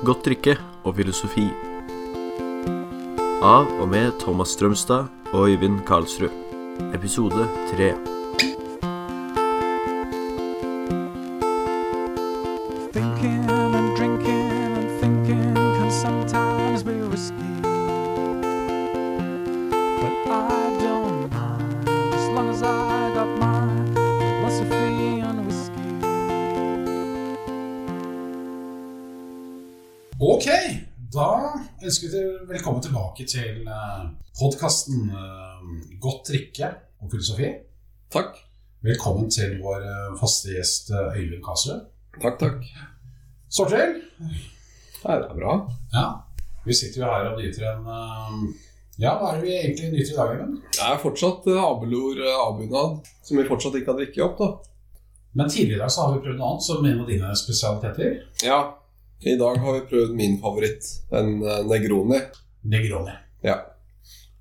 Godt drikke og filosofi. Av og med Thomas Strømstad og Øyvind Karlsrud. Episode tre. Tilbake til uh, podkasten Godt drikke og filosofi. Takk. Velkommen til vår eh, faste gjest eh, Øyvind Kasrud. Takk, takk. Står det er bra. Ja. Vi sitter jo her og nyter en eh, Ja, hva er det vi egentlig nyter i dag, Øyvind? Det er fortsatt uh, Abelor uh, Abunad, som vi fortsatt ikke har drukket opp, da. Men tidligere i dag så har vi prøvd noe annet som en av dine spesialiteter. Ja. I dag har vi prøvd min favoritt, en Negroni. Negroni. Ja.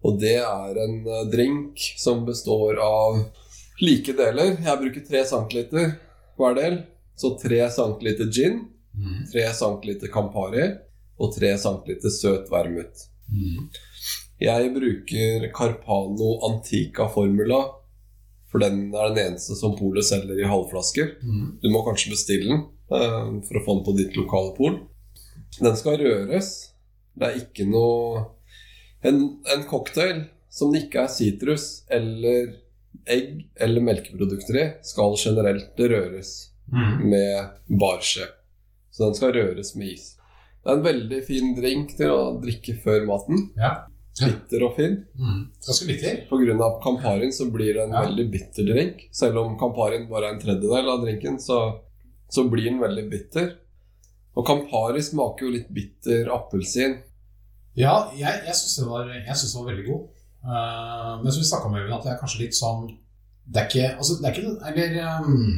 Og det er en uh, drink som består av like deler. Jeg bruker 3 centiliter hver del. Så 3 centiliter gin, Tre 3 centiliter Campari og 3 centiliter søt vermut. Mm. Jeg bruker Carpano Antica Formula, for den er den eneste som polet selger i halvflasker. Mm. Du må kanskje bestille den eh, for å få den på ditt lokale pol. Den skal røres. Det er ikke noe En, en cocktail som det ikke er sitrus eller egg eller melkeprodukter i, skal generelt røres Mm. med barskje. Så den skal røres med is. Det er en veldig fin drink til å drikke før maten. Ja. Bitter og fin. Mm. Ganske bitter. Pga. Camparin så blir det en Ja. veldig bitter drink. Selv om Camparin bare er en tredjedel av drinken, så, så blir den veldig bitter. Og Campari smaker jo litt bitter appelsin. Ja, jeg, jeg syns den, den var veldig god. Uh, men som vi snakka om, Øyvind, at det er kanskje litt sånn Det er ikke, altså, det er ikke Eller um,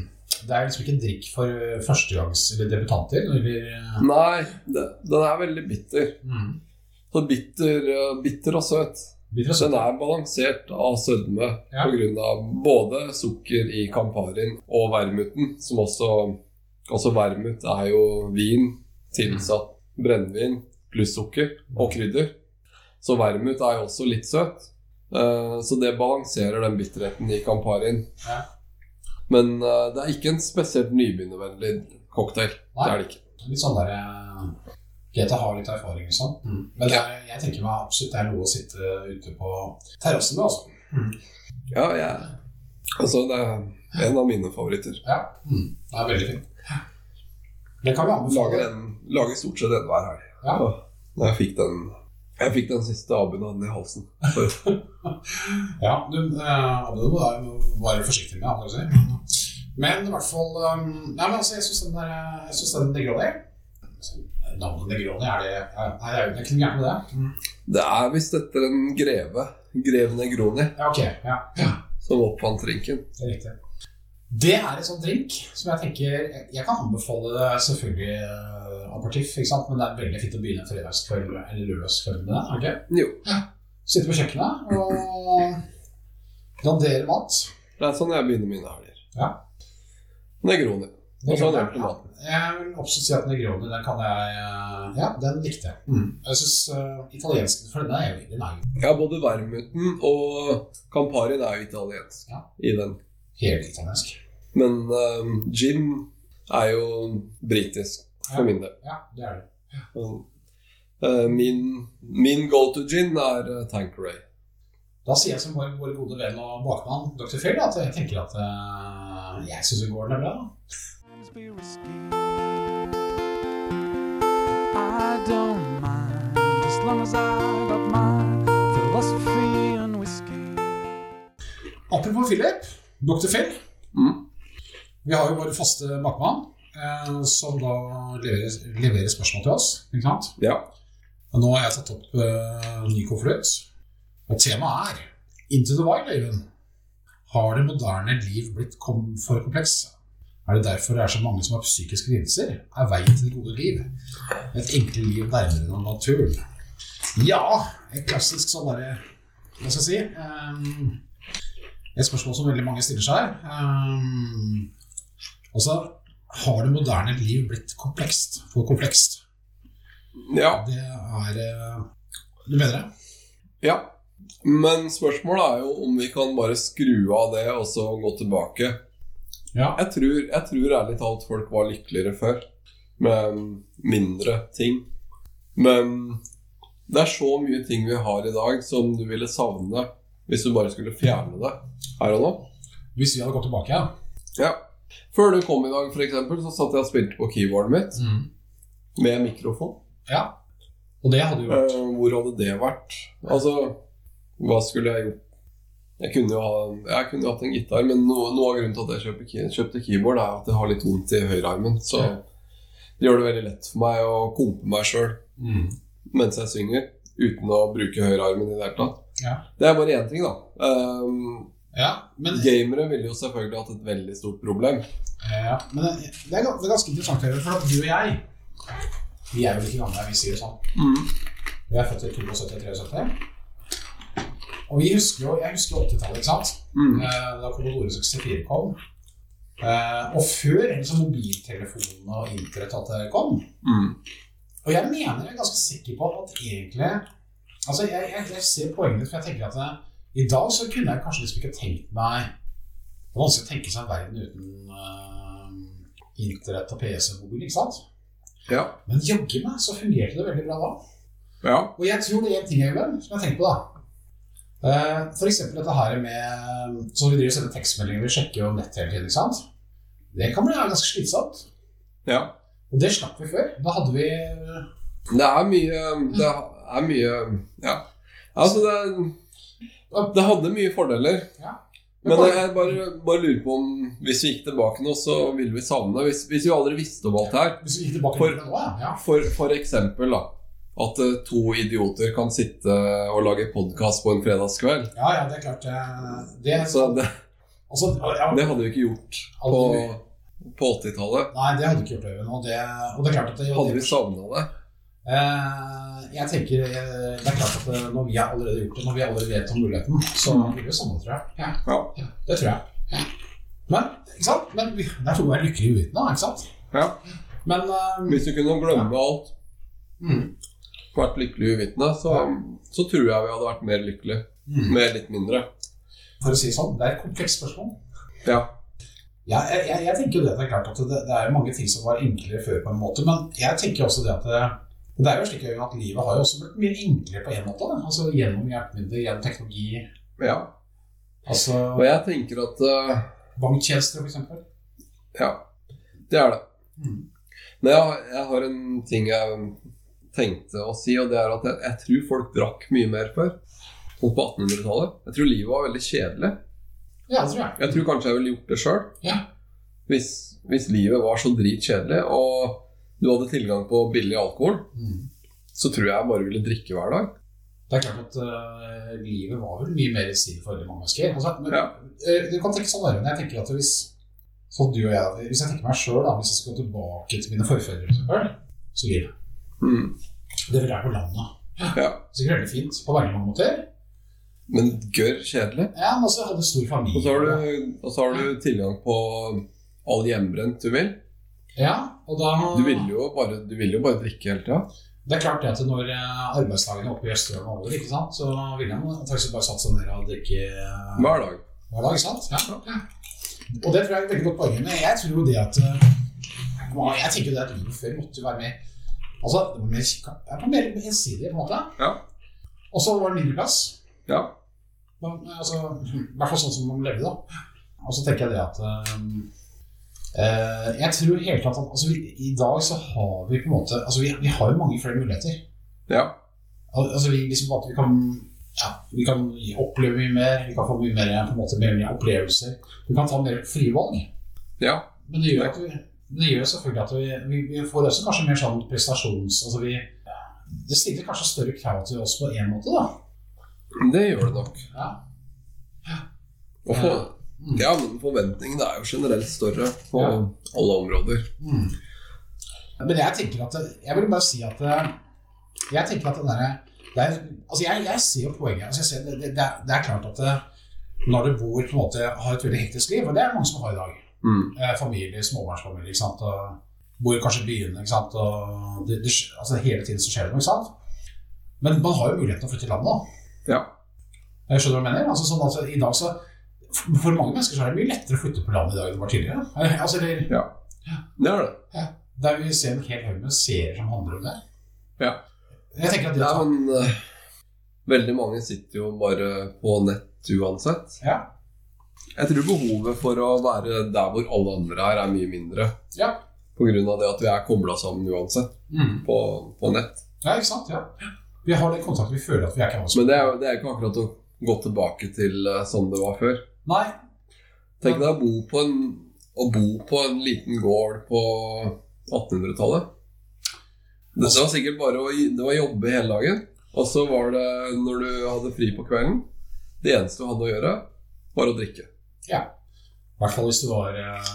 det er liksom ikke en drikk for førstegangs- eller debutanter. Eller, eh, Nei, det, den er veldig bitter. mm. Så bitter, eh, bitter og søt. Bitter og Den er balansert av sødme Ja. av både sukker i Camparin og vermuten, som også Altså vermut er jo vin tilsatt brennevin pluss sukker og krydder. Så vermut er jo også litt søt. Eh, Så det balanserer den bitterheten i Camparin. Ja. Men eh, det er ikke en spesielt nybegynnervennlig cocktail. Nei. Det er det ikke. Litt sånn der eh, har litt erfaring og sånn. Men det er, jeg tenker meg absolutt det er noe å sitte ute på terrassen med, altså. Ja, jeg Altså, det er en av mine favoritter. Ja. Mm. Det er veldig fint. Det kan vi anbefale. Lager, en, lager stort sett en hver helg. Ja. Når jeg fikk den Jeg fikk den siste abunaden i halsen. Ja, du eh, må da forsiktig med det. Si. Men, i hvert fall um, Nei, men altså, jeg syns den der Jeg syns den Negroni Navnet Negroni, er det Er Nei, det er jo ikke noe gærent med det. det er visst etter en greve, greve Negroni, Ja, okay, Ja, som oppfant drinken. riktig. Det er en sånn drink som jeg tenker Jeg kan anbefale det selvfølgelig uh, aperitif, ikke sant? men det er veldig fint å begynne en fredagskveld eller lørdagskveld med det. er det Ja. Jo. Sitte på kjøkkenet og dandere mat. Det er sånn jeg begynner mine helger. Ja. Negroni. Og så til maten. Jeg vil absolutt si at Negroni, den kan jeg eh, Ja, den likte jeg. Jeg syns italiensken, For den er jo veldig er Ja, både vermuten og Campari det er jo italiensk Ja. i den. Helt italiensk. Men um, gin er jo britisk for Ja. min del. Ja, det er det. Og, uh, min min go to gin er uh, Tanqueray. Da sier jeg som vår, vår gode venn og bakmann Dr. Phil at jeg tenker at uh, jeg syns det går den er bra. Sometimes be risky. I don't mind as long as I got my philosophy and whiskey. Apropos Philip, Dr. Phil. Mm. Vi har jo vår faste bakmann, eh, som da leverer, leverer spørsmål til oss. Ikke sant? Ja. Og nå har jeg tatt opp eh, ny konvolutt. Og temaet er Into the Wild, Øyvind. Har det moderne liv blitt kom for kompleks? Er det derfor det er så mange som har psykiske lidelser? Er veien til det gode liv et enkelt liv nærmere naturen? Ja, et klassisk sånn derre Hva skal jeg si? ehm, et spørsmål som veldig mange stiller seg. Um, altså, har det moderne liv blitt komplekst? For komplekst? Ja. Det er eh, Du mener det? ja. Men spørsmålet er jo om vi kan bare skru av det og så gå tilbake. Ja. Jeg tror, jeg tror ærlig talt folk var lykkeligere før, med mindre ting. Men det er så mye ting vi har i dag som du ville savne hvis du bare skulle fjerne det her og nå. Hvis vi hadde gått tilbake, ja. Ja. Før du kom i dag, for eksempel, så satt jeg og spilte på keyboardet mitt med mikrofon. ja. Og det hadde jo vært Eh, hvor hadde det vært? Altså, hva skulle jeg gjort? Jeg kunne jo ha, jeg kunne hatt en gitar, men noe, noe av grunnen til at jeg kjøpte, kjøpte keyboard, er at jeg har litt vondt i høyrearmen. Så det gjør det veldig lett for meg å kompe meg sjøl mm. mens jeg synger, uten å bruke høyrearmen i det hele tatt. Ja. Det er bare én ting, da. Um, ja. Men, gamere ville jo selvfølgelig hatt et veldig stort problem. ja. men det, det, er, det er ganske interessant for at du og jeg Vi er jo like gamle, vi sier det sånn. Vi er født i 72-73. Og vi husker jo, jeg husker 80-tallet, ikke sant? Mm. Eh, Da Commodore 64 kom. Eh, og før liksom mobiltelefonene og internett kom. Mm. Og jeg mener jeg er ganske sikker på at egentlig Altså, jeg, jeg, jeg ser poenget ditt, for jeg tenker at eh, i dag så kunne jeg kanskje liksom ikke tenkt meg Det er vanskelig å tenke seg en verden uten uh, internett og PC og mobil, ikke sant? Ja. Men jaggu meg så fungerte det veldig bra da. ja. Og jeg tror det er en ting jeg gjør, som jeg tenker på, da. Uh, For eksempel dette her med Så vi driver og sender tekstmeldinger, vi sjekker jo nett hele tiden, ikke sant? Det kan bli ganske slitsomt. ja. Og det slapp vi før. Da hadde vi Det er mye Det er mye Ja. Altså, det, det hadde mye fordeler. Ja. Men jeg bare, bare lurer på om hvis vi gikk tilbake nå, så ville vi savne. Hvis, hvis vi aldri visste om alt det her. Hvis vi gikk tilbake For- nå, ja. For, for eksempel da at eh, to idioter kan sitte og lage podkast på en fredagskveld. Ja, ja, det er klart eh, det, Så det, altså, ja, det hadde vi ikke gjort på, på 80-tallet. Nei, det hadde vi ikke gjort, Det, Og, det, og det er klart at det, Hadde vi savna det? Eh, jeg tenker eh, Det er klart at eh, når vi har allerede gjort det, når vi allerede vet om muligheten, så blir det samme, tror jeg. Ja, Ja. ja, det tror jeg. Ja. Men, ikke sant? Men det er sånn å være lykkelig uten, da, ikke sant? ja. Men eh, Hvis du kunne glemme alt, mm, vært lykkelig uvitende, så, så tror jeg vi hadde vært mer lykkelige. mm. Med litt mindre. For å si det sånn, det er et komplekst spørsmål. Ja. Ja, jeg, jeg, jeg tenker jo det, det er klart at det, det er mange ting som var enklere før, på en måte, men jeg tenker også det at det, det er jo slik at livet har jo også blitt mye enklere på en måte. Da. Altså Gjennom hjelpemidler, gjennom teknologi, ja. altså Og jeg tenker at uh, banktjenester f.eks. Ja, det er det. Mm. Men jeg, jeg har en ting jeg tenkte å si, og det er at jeg, jeg tror folk drakk mye mer før. Sånn på 1800-tallet. Jeg tror livet var veldig kjedelig. Ja, det tror jeg. Jeg tror kanskje jeg ville gjort det sjøl. Ja. Hvis, hvis livet var så dritkjedelig, og du hadde tilgang på billig alkohol, Mm. så tror jeg jeg bare ville drikke hver dag. Det er klart at uh, livet var vel mye mer i stil for veldig mange mennesker. Altså, men, Ja. uh, du kan tenke sånn der, men jeg tenker at hvis sånn du og jeg, hvis jeg tenker meg sjøl, hvis jeg skal gå tilbake til mine forfedre, for så livet. Mm. Det ville jeg på landet. Ja. Sikkert veldig fint på veldig mange måter. Men gørr kjedelig. Ja, men også hadde stor familie. Og så har du, så har du tilgang på all hjemmebrent du vil. Ja, og da Du vil jo bare, du vil jo bare drikke hele tida. Det er klart det at når arbeidsdagen er oppe i Østerdalen og over, ikke sant, så vil han faktisk bare satt seg ned og drikke eh, Hver dag. hver dag, sant? Ja. ja. Og det tror jeg er et veldig godt poeng. Men jeg tror jo det at eh, Jeg tenker jo det at livet før måtte jo være mer Altså, det var mer, ja, var mer ensidig, på en måte. Ja. Og så var det mindre plass. Ja. Men, altså, I hvert fall sånn som man levde, da. Og så tenker jeg det at eh, Jeg tror helt klart at altså, vi, I dag så har vi på en måte Altså, vi, vi har jo mange flere muligheter. Ja. Al- Altså, vi, liksom, vi kan ja, vi kan oppleve mye mer, vi kan få mye mer, på en måte, mer, opplevelser. Vi kan ta mer frie valg. ja. Men det gjør, at vi, det gjør selvfølgelig at vi, vi, vi får også kanskje mer sånn prestasjons... Altså vi, det stiller kanskje større krav til oss på en måte, da. Det gjør det nok. Ja. Og for, Mm. Ja, men forventningene er jo generelt større på Ja. alle områder. Mm. Men jeg tenker at Jeg vil bare si at eh, Jeg tenker at den derre er, altså jeg, jeg ser jo poenget. Altså jeg ser, det, det, det, er, klart at det, når du bor på en måte har et veldig hektisk liv, og det er det mange som har i dag Mm. eh, Familie, småbarnsfamilie, ikke sant. Og bor kanskje i byene, ikke sant. Og det, det, altså hele tiden så skjer det noe, ikke sant. Men man har jo muligheten til å flytte til landet, da. Ja. Jeg skjønner hva du mener. Altså, sånn at I dag så For mange mennesker så er det mye lettere å flytte på landet i dag enn det var tidligere. Altså, eller, Ja. Det er det. der vi ser en hel haug med serier som handler om det. Ja. Jeg tenker at det Ja, men eh, veldig mange sitter jo bare på nett uansett. ja. Jeg tror behovet for å være der hvor alle andre er, er mye mindre. Ja. Av det at vi er kobla sammen uansett Mm. på, på nett. ja, ikke sant? Ja. Vi har den kontakten vi føler at vi er ikke Men det er det er ikke akkurat å gå tilbake til eh, sånn det var før. Nei. Tenk deg å bo på en, bo på en liten gård på 1800-tallet. Det var sikkert bare å det var jobbe hele dagen. Og så var det når du hadde fri på kvelden Det eneste du hadde å gjøre, var å drikke. Ja. I hvert fall hvis du var eh,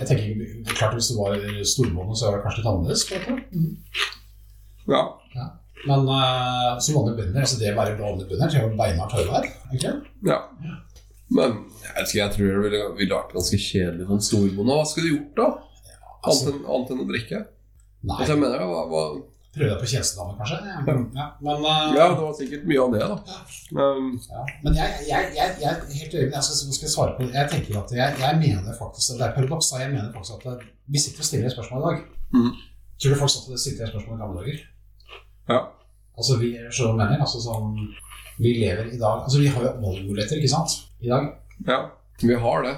Jeg tenker er klart Hvis du var storbonde, så var det kanskje litt annerledes. Mm. Ja. Men uh, som vanlige bønder, altså det å være vanlig bønder, det er jo beinhardt arbeid. Ikke? ja. Men jeg vet ikke, jeg tror det ville, ville vært ganske kjedelig som storbonde. Hva skulle du gjort da? Annet Altså, enn, annet enn å drikke? nei, Altså, jeg mener, hva, hva, prøve deg på tjenestedame, kanskje. Ja. Ja. Men, uh... ja, det var sikkert mye av det, da. Ja, men jeg, jeg, jeg, jeg er helt øyeblikk, Jeg skal, skal svare på det. Jeg tenker at jeg, jeg mener faktisk Det er paradoks. Jeg mener faktisk at det- vi sitter og stiller spørsmål i dag. Mm. Tror du folk satt og stilte spørsmål i gamle dager? Ja. Altså, vi hva jeg mener. Altså, sånn, vi lever i dag Altså, vi har jo valgmuligheter, ikke sant? I dag. ja, vi har det.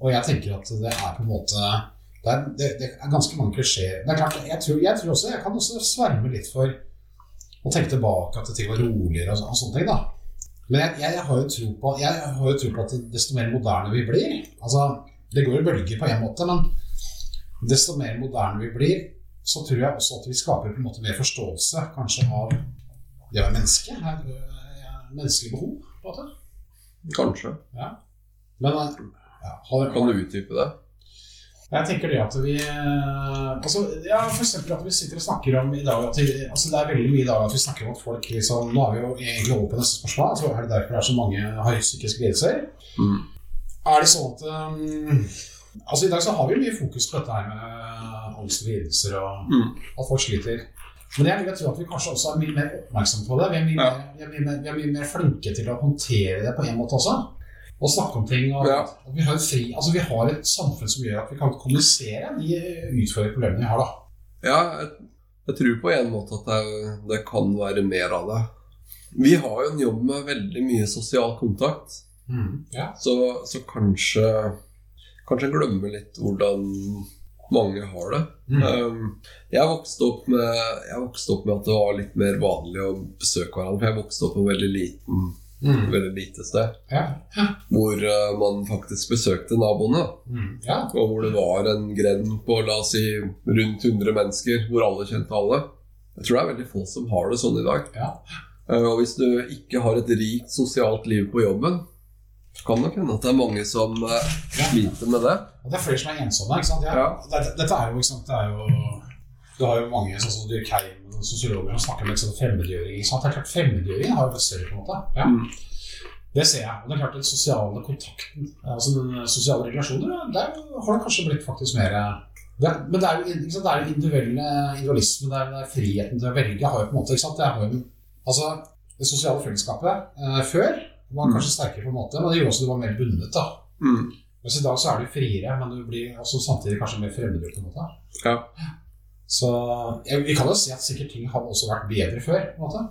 Og jeg tenker at det er på en måte Det er, det, det er ganske mange klisjeer. Det er klart, jeg tror, jeg tror også Jeg kan også sverme litt for å tenke tilbake at ting var roligere og, så- og sånne ting, da. Men jeg, jeg, jeg har jo tro på Jeg har jo tro på at desto mer moderne vi blir Altså, det går i bølger på en måte, men desto mer moderne vi blir, så tror jeg også at vi skaper på en måte mer forståelse kanskje av det være menneske. Her, øh, Menneskelige behov, på en måte. Kanskje. Men øh, ja, har, Kan du utdype det? Jeg tenker det at vi eh, altså, ja, For eksempel at vi sitter og snakker om i dag at vi, altså Det er veldig mye i dag at vi snakker om at folk liksom Nå er vi jo egentlig over på neste spørsmål. Så er det derfor det er så mange har psykiske lidelser? Mm. Er det sånn at um, Altså I dag så har vi mye fokus på dette her med angst og lidelser og Mm. at folk sliter. Men jeg vil jo tro at vi kanskje også er mye mer oppmerksomme på det. Vi er mye, mer, vi er mye, mer, vi er mye mer flinke til å håndtere det på en måte også. Og snakke om ting. Og at vi, har fri, altså vi har et samfunn som gjør at vi kan kommunisere de utfordrende problemene vi har. da. Ja, jeg, jeg tror på en måte at det, det kan være mer av det. Vi har jo en jobb med veldig mye sosial kontakt, Ja. så, så kanskje Kanskje glemmer litt hvordan mange har det. Mm. Um, jeg, vokste med, jeg vokste opp med at det var litt mer vanlig å besøke hverandre. For jeg vokste opp på et veldig, liten, Mm. veldig lite sted Ja. Ja. hvor uh, man faktisk besøkte naboene. Mm. ja. Og hvor det var en grend på la oss si rundt 100 mennesker, hvor alle kjente alle. Jeg tror det er veldig få som har det sånn i dag. Ja. Eh, Og hvis du ikke har et rikt sosialt liv på jobben, så kan nok hende at det er mange som eh, sliter med det. Og det er flere som er ensomme. ikke sant? Ja. Ja. Dette, dette er jo, ikke sant? Det er jo Du har jo mange sånn som Durkheim og sosiologer som snakker om liksom fremmedgjøring. ikke sant? Det er klart Fremmedgjøring har jo blitt større, på en måte. Ja. Mm. Det ser jeg. Og det er klart den sosiale kontakten, altså den sosiale relasjoner, der har det kanskje blitt faktisk mer det, Men det er jo ikke sant? Det er jo individuelle, individualisme, det er, det er friheten til å velge. har jo på en måte, ikke sant? Det er jo, altså, det sosiale fellesskapet eh, før var kanskje sterkere, på en måte, men det gjorde også at du var mer bundet. da. Mm. Mens i dag så er du friere, men du blir også samtidig kanskje mer fremmedgjort. på en måte. Ja. Så jeg, vi kan jo si at sikkert ting har også vært bedre før. på en måte.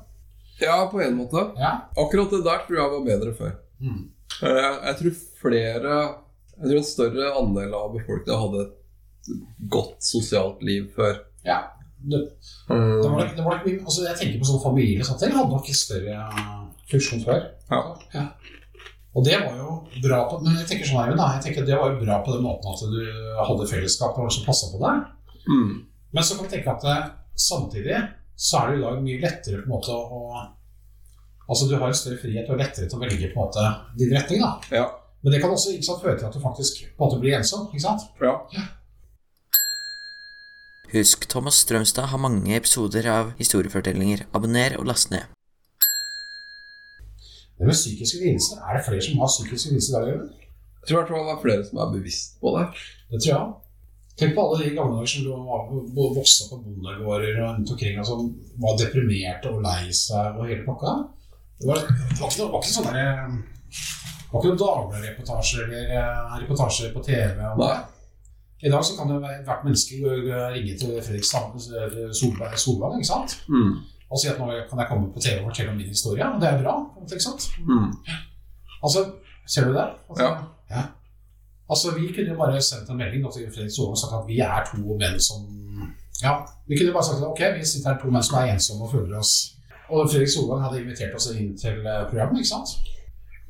ja, på en måte. Ja. Akkurat det der tror jeg var bedre før. Mm. Jeg, Jeg tror flere Jeg tror en større andel av befolkningen hadde et godt sosialt liv før. ja. Det, Mm. det, var, det var mye, altså Jeg tenker på sånn familie og sånne ting. Hadde nok en større funksjon før. Ja. Og det var jo bra på Men jeg tenker sånn her, da, jeg tenker det var jo bra på den måten at du hadde fellesskap og som passa på deg. Mm. Men så kan du tenke at eh, samtidig så er det i dag mye lettere på en måte å Altså du har en større frihet og lettere til å velge på en måte din retning. da. Ja. Men det kan også ikke sant, føre til at du faktisk på en måte blir ensom. ikke sant? ja. Husk, Thomas Strømstad har mange episoder av historiefortellinger. Abonner og last ned. Det med psykiske lidelser, er det flere som har psykiske lidelser i dag? Jeg tror i hvert fall det er flere som er bevisst på det. Det tror jeg. Tenk på alle de gamle dager som du vokste opp på bondegårder og rundt omkring og som var deprimerte og lei seg og hele pakka. Det var, det var ikke ikke sånn der, eh, det var ikke noen daglige reportasjer eller eh, reportasjer på TV. om Nei. I dag så kan jo hvert menneske ringe til Fredrik Stam- Solberg, Solvang ikke sant? Mm. og si at nå kan jeg komme på TV og fortelle om min historie. Og det er bra. ikke sant? Mm. Altså, ser du det? Altså, Ja. ja. Altså, vi kunne jo bare sendt en melding til Fredrik Solvang og sagt at vi er to menn som Ja, vi kunne bare sagt at ok, vi sitter her to menn som er ensomme og føler oss Og Fredrik Solvang hadde invitert oss inn til eh, programmet, ikke sant?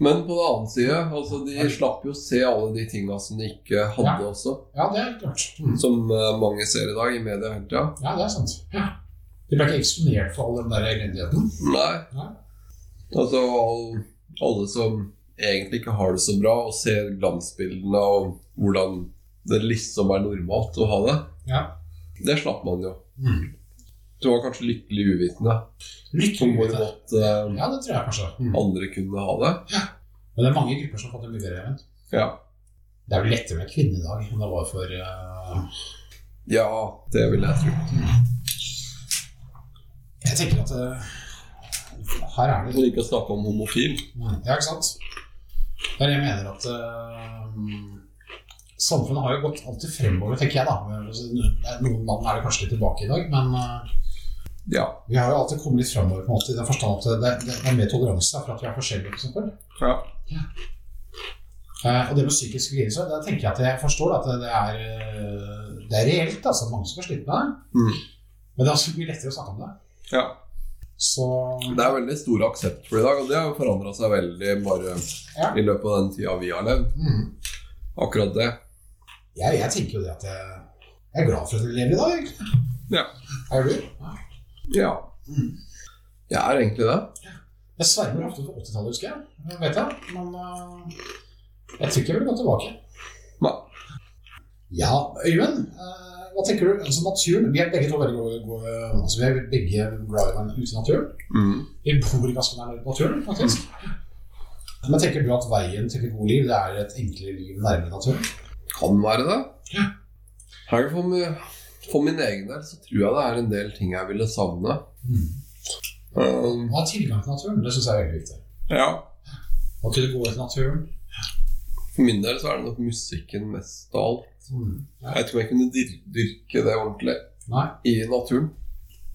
Men på den annen side, altså, de slapp jo se alle de tinga som de ikke hadde Ja. også. Ja, det er klart. Mm. Som eh, mange ser i dag i media hele tida. Ja, det er sant. Ja. De ble ikke eksponert for all den der elendigheten. Nei. Nei. Altså all, alle som egentlig ikke har det så bra, og ser glansbildene og hvordan det liksom er normalt å ha det, Ja. det slapp man jo. Mm. Du var kanskje lykkelig uvitende Lykkelig uvitende. eh, Ja, det tror jeg kanskje. Mm. andre kunne ha det. Men det er mange grupper som har fått det mye bedre. Vet. Ja. Det er vel lettere med kvinnedag enn det var for uh... ja, det vil jeg tro. Jeg tenker at uh, her er det For ikke å snakke om homofil. Ja, ikke sant? Det er det jeg mener at uh, Samfunnet har jo gått alltid fremover, tenker jeg. da er Noen mann er det kanskje litt tilbake i dag, men Ja. vi har jo alltid kommet litt framover på en måte, i den forstand at det, det, er mer toleranse for at vi er forskjellige. For eksempel. ja. Eh, og det med psykisk lidelse, da tenker jeg at jeg forstår at det, er, eh, det er reelt. altså Mange som har slitt med det. Mm. Men det er også mye lettere å snakke om det. ja. Så Det er veldig stor aksept for i dag, og det har forandra seg veldig bare Ja. i løpet av den tida vi har levd. mm. Akkurat det. jeg, jeg tenker jo det at jeg, jeg er glad for at vi lever i dag. egentlig. Ja. Er du? Ja. Ja. Jeg er egentlig det. Jeg svermer ofte for 80-tallet, husker jeg. jeg. vet jeg. Men uh, jeg tror ikke jeg vil gå tilbake. Nei. Ja, Øyvind. Uh, hva tenker du? Altså naturen, Vi er begge to veldig gode, gode altså vi er begge glad i å være ute i naturen. Mm. Vi bor ganske nær naturen, faktisk. Men tenker du at veien til et godt liv det er et enklere liv nærmere naturen? Kan være det. Ja. Her får min, for min egen del så tror jeg det er en del ting jeg ville savne. Mm. Um, ha tilgang til naturen, det syns jeg er veldig viktig. ja. Å kunne gå ut i naturen. For min del så er det nok musikken mest av alt. Mm. Ja. Jeg tror jeg kunne dyr dyrke det ordentlig Nei. i naturen.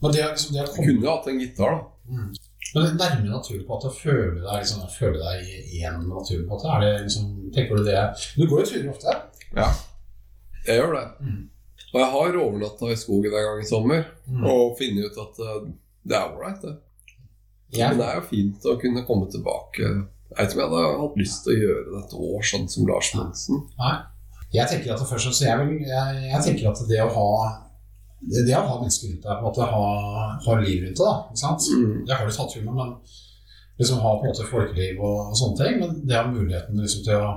Men det er liksom det Jeg kunne jo hatt en gitar, da. Mm. Men det nærmer naturen på at du føler deg, liksom, føler deg igjen naturen på at er det liksom, tenker du det Du går jo turer ofte? Ja. Jeg gjør det. Mm. Og jeg har overnatta i skogen en gang i sommer Mm. og funnet ut at uh, det er ålreit, det. Jeg, Men det er jo fint å kunne komme tilbake. Jeg vet ikke om jeg hadde hatt lyst til å gjøre det et år, sånn som Lars Monsen. nei. jeg tenker at det først så jeg, vil, jeg, jeg tenker at det å ha det, det å ha mennesker rundt deg, på en måte ha, ha liv rundt deg, ikke sant? Mm. Det har du tatt tur med, men liksom ha på en måte folkeliv og, og sånne ting. Men det å ha muligheten liksom til å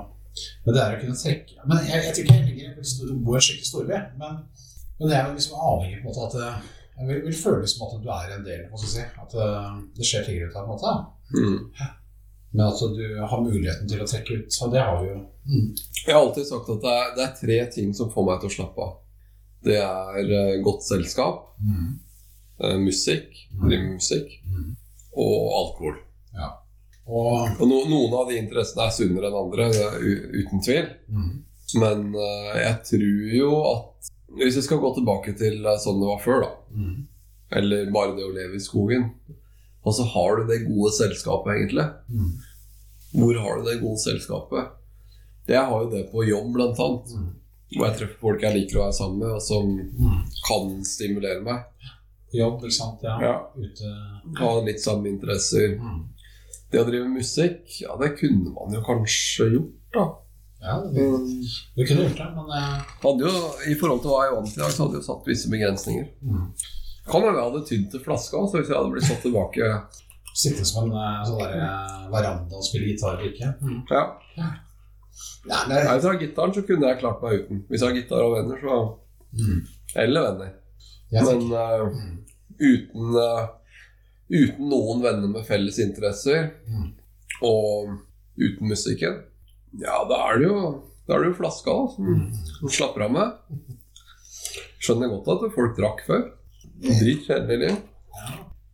Men det er å kunne trekke Men jeg, jeg tror ikke jeg ligger i stor- bor en skikkelig storby. Men, men det er liksom avhengig på en måte at det, jeg vil, vil føle som at du er en del, si. At eh, det skjer ting rundt deg, på en måte. Mm. Men at du har muligheten til å trekke ut. Så det har vi jo. Mm. Jeg har alltid sagt at det er, det er tre ting som får meg til å slappe av. Det er eh, godt selskap, Mm. eh, musikk, drive musikk, Mm. og alkohol. Og Og no, noen av de interessene er sunnere enn andre, uten tvil. mm. Men uh, jeg tror jo at hvis jeg skal gå tilbake til eh, sånn det var før, da, Mm. eller bare det å leve i skogen, og så har du det gode selskapet, egentlig. Mm. Hvor har du det gode selskapet? Jeg har jo det på jobb, blant annet. Mm. Hvor jeg treffer folk jeg liker å være sammen med, og som Mm. kan stimulere meg. Jobb, ikke sant. Ja. Ja. Ute Ha litt samme interesser. mm. Det å drive musikk, ja, det kunne man jo kanskje gjort, da. Ja, du, du kunne gjort det, men eh, Hadde jo, I forhold til hva jeg vant i dag, så hadde jeg jo satt visse begrensninger. mm. Kan hende jeg hadde tydd til flaska, også, hvis jeg hadde blitt satt tilbake sitte som en eh, sånn der, eh, veranda og spille gitar eller ikke. Mm. Ja. Nei, nei. Hvis jeg har gitaren, så kunne jeg klart meg uten. Hvis jeg har gitar og venner, så mm. Eller venner. Men mm. uten, eh, uten noen venner med felles interesser, Mm. og uten musikken, ja, da er det jo, da er det jo flaska da, som, Mm. slapper av med. Skjønner godt at folk drakk før. Dritkjedelig liv.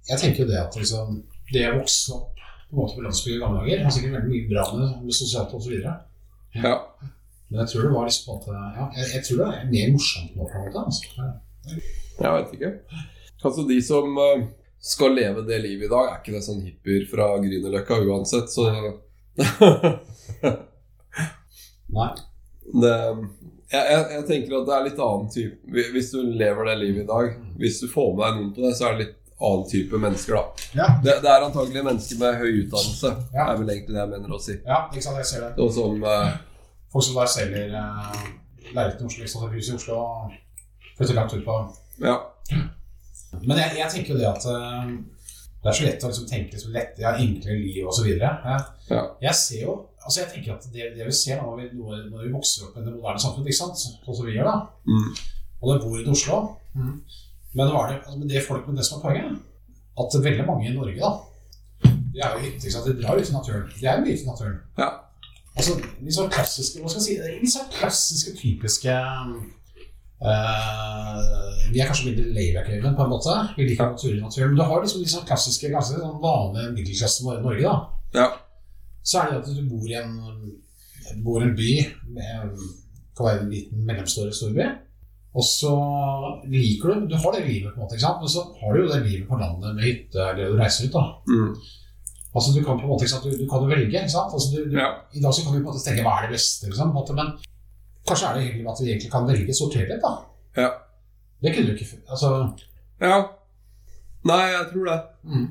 Jeg tenker jo det at liksom, det å vokse opp på en måte på landsbygda i gamle dager har sikkert veldig mye bra med, med sosialt osv. Ja. Men jeg tror det var liksom en ja, jeg, jeg tror det er mer morsomt nå. på en måte altså. Jeg vet ikke. Altså, de som eh, skal leve det livet i dag, er ikke det sånn hippier fra Grünerløkka uansett, så Nei. det, jeg, jeg, jeg tenker at det er litt annen type Hvis du lever det livet i dag, hvis du får med deg noen på det, så er det litt annen type mennesker, da. Ja, Det, det er antagelig mennesker med høy utdannelse, Ja. er vel egentlig det jeg mener å si. ja, ikke sant, jeg ser det. Og som eh, Folk som bare selger uh, lerret i Oslo, liksom, sant, hus i Oslo flytter langt ut på Ja. Men jeg, jeg tenker jo det at eh, det er så lett å liksom tenke liksom lett, ja, enklere liv osv. Jeg, Ja. jeg ser jo altså jeg tenker at det, det vi ser når vi, når vi vokser opp i det moderne samfunnet, ikke sant? sånn som vi gjør, da, Mm. og det bor i Oslo Men var det, altså, det, folk, med det som er poenget, at veldig mange i Norge da, de er jo hytte, ikke sant? de drar ut i naturen. De er jo mye ute i naturen. Ja. Altså, de sånn klassiske, hva skal jeg si, de sånn klassiske, typiske eh, Vi er kanskje veldig layback-øyne på en måte. Vi liker naturen. Men du har liksom de sånn klassiske, ganske sånn vanlige middelklassen i Norge. da. Ja. Så er det at du bor i en, bor i en by med kan være en liten mellomstor storby. Og så liker du Du har det livet, på en måte, ikke sant? men så har du jo det livet på landet med hytte eller du reiser ut. da. Mm. Altså Du kan på en måte, ikke sant? Du, du kan jo velge. ikke sant? Altså, du, du, Ja. I dag så kan vi på en måte tenke hva er det beste, liksom, på en måte, men kanskje er det hyggelig at vi egentlig kan velge sortert da. Ja. Det kunne du ikke før. Altså, ja. Nei, jeg tror det. mm,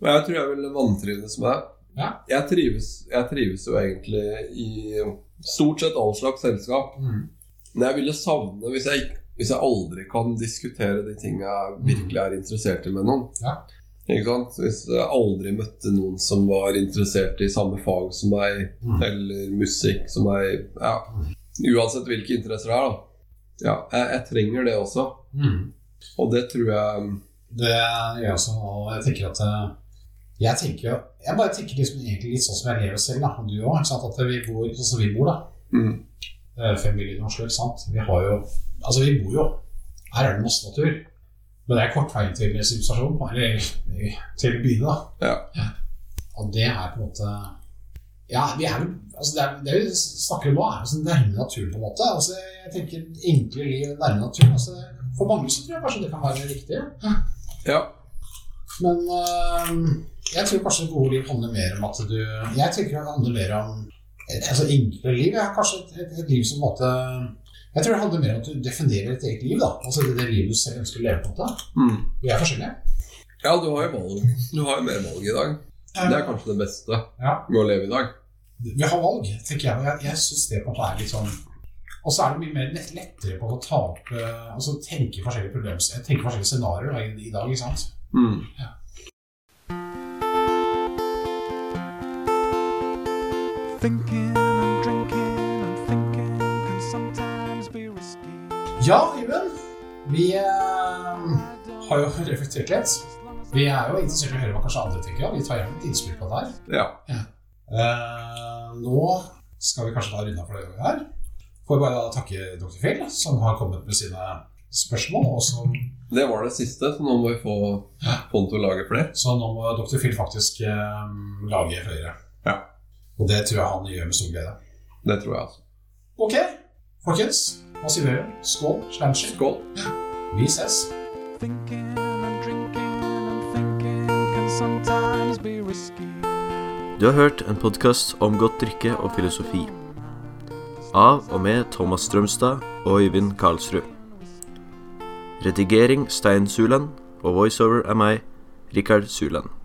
Men jeg tror jeg ville vantrives med det. Ja. Jeg, trives, jeg trives jo egentlig i stort sett all slags selskap. mm, Men jeg ville savne hvis jeg, hvis jeg aldri kan diskutere de tingene jeg virkelig er interessert i med noen. Ja. Ikke sant? Hvis jeg aldri møtte noen som var interessert i samme fag som meg, Mm. eller musikk som meg ja. Uansett hvilke interesser det er, da. Ja, jeg, jeg trenger det også. mm. Og det tror jeg Det gjør jeg også. Og jeg tenker at eh, Jeg tenker jo Jeg bare tenker liksom egentlig litt sånn som jeg lever selv, da. Du òg. At vi bor sånn som vi bor, da. mm, Eh, Familien i Oslo, ikke sant. Vi har jo Altså, vi bor jo Her er det masse natur. Men det er kort vei til sivilisasjonen, eller til byene, da. Ja. Og det er på en måte Ja, vi er altså det, er, det vi snakker om nå, er altså nærme naturen, på en måte. Altså, jeg tenker enkle liv nærme naturen. Altså, for mange så tror jeg kanskje det kan være riktig. Ja. Men øh, jeg tror kanskje det gode liv handler mer om at du Jeg tenker det handler mer om altså enkle liv. Ja, kanskje et, et, et liv som på en måte Jeg tror det handler mer om at du definerer et eget liv. da Altså det, det livet du selv ønsker å leve. på Mm. Vi er forskjellige. Ja, du har jo valg. Du har jo mer valg i dag. Det er kanskje det beste Ja, med å leve i dag. Vi har valg, tenker jeg. Jeg, jeg syns det på en måte er litt sånn Og så er det mye mer lett, lettere på å ta opp øh, Altså tenke forskjellige problemer Tenke forskjellige scenarioer i, i dag. ikke sant? Mm. Thinking and drinking and thinking can sometimes be risky. Ja, Iben. Vi eh, har jo reflektert litt. Vi er jo interessert i å høre hva kanskje andre tenker. Ja. Vi tar gjerne et innspill på det her. Ja. Eh, nå skal vi kanskje da runda for det her. Får bare da takke dr. Phil, som har kommet med sine spørsmål. Og som, Det var det siste, så nå må vi få Ponto til å lage flere. så nå må dr. Phil faktisk eh, lage flere. Ja. Og det tror jeg han gjør med stor glede. Det tror jeg, altså. Ok, folkens. Hva sier dere? Skål. Skål. Vi ses. Thinking Du har hørt en podkast om godt drikke og filosofi. Av og med Thomas Strømstad og Øyvind Karlsrud. Redigering Stein Suland, og voiceover er meg, Rikard Suland.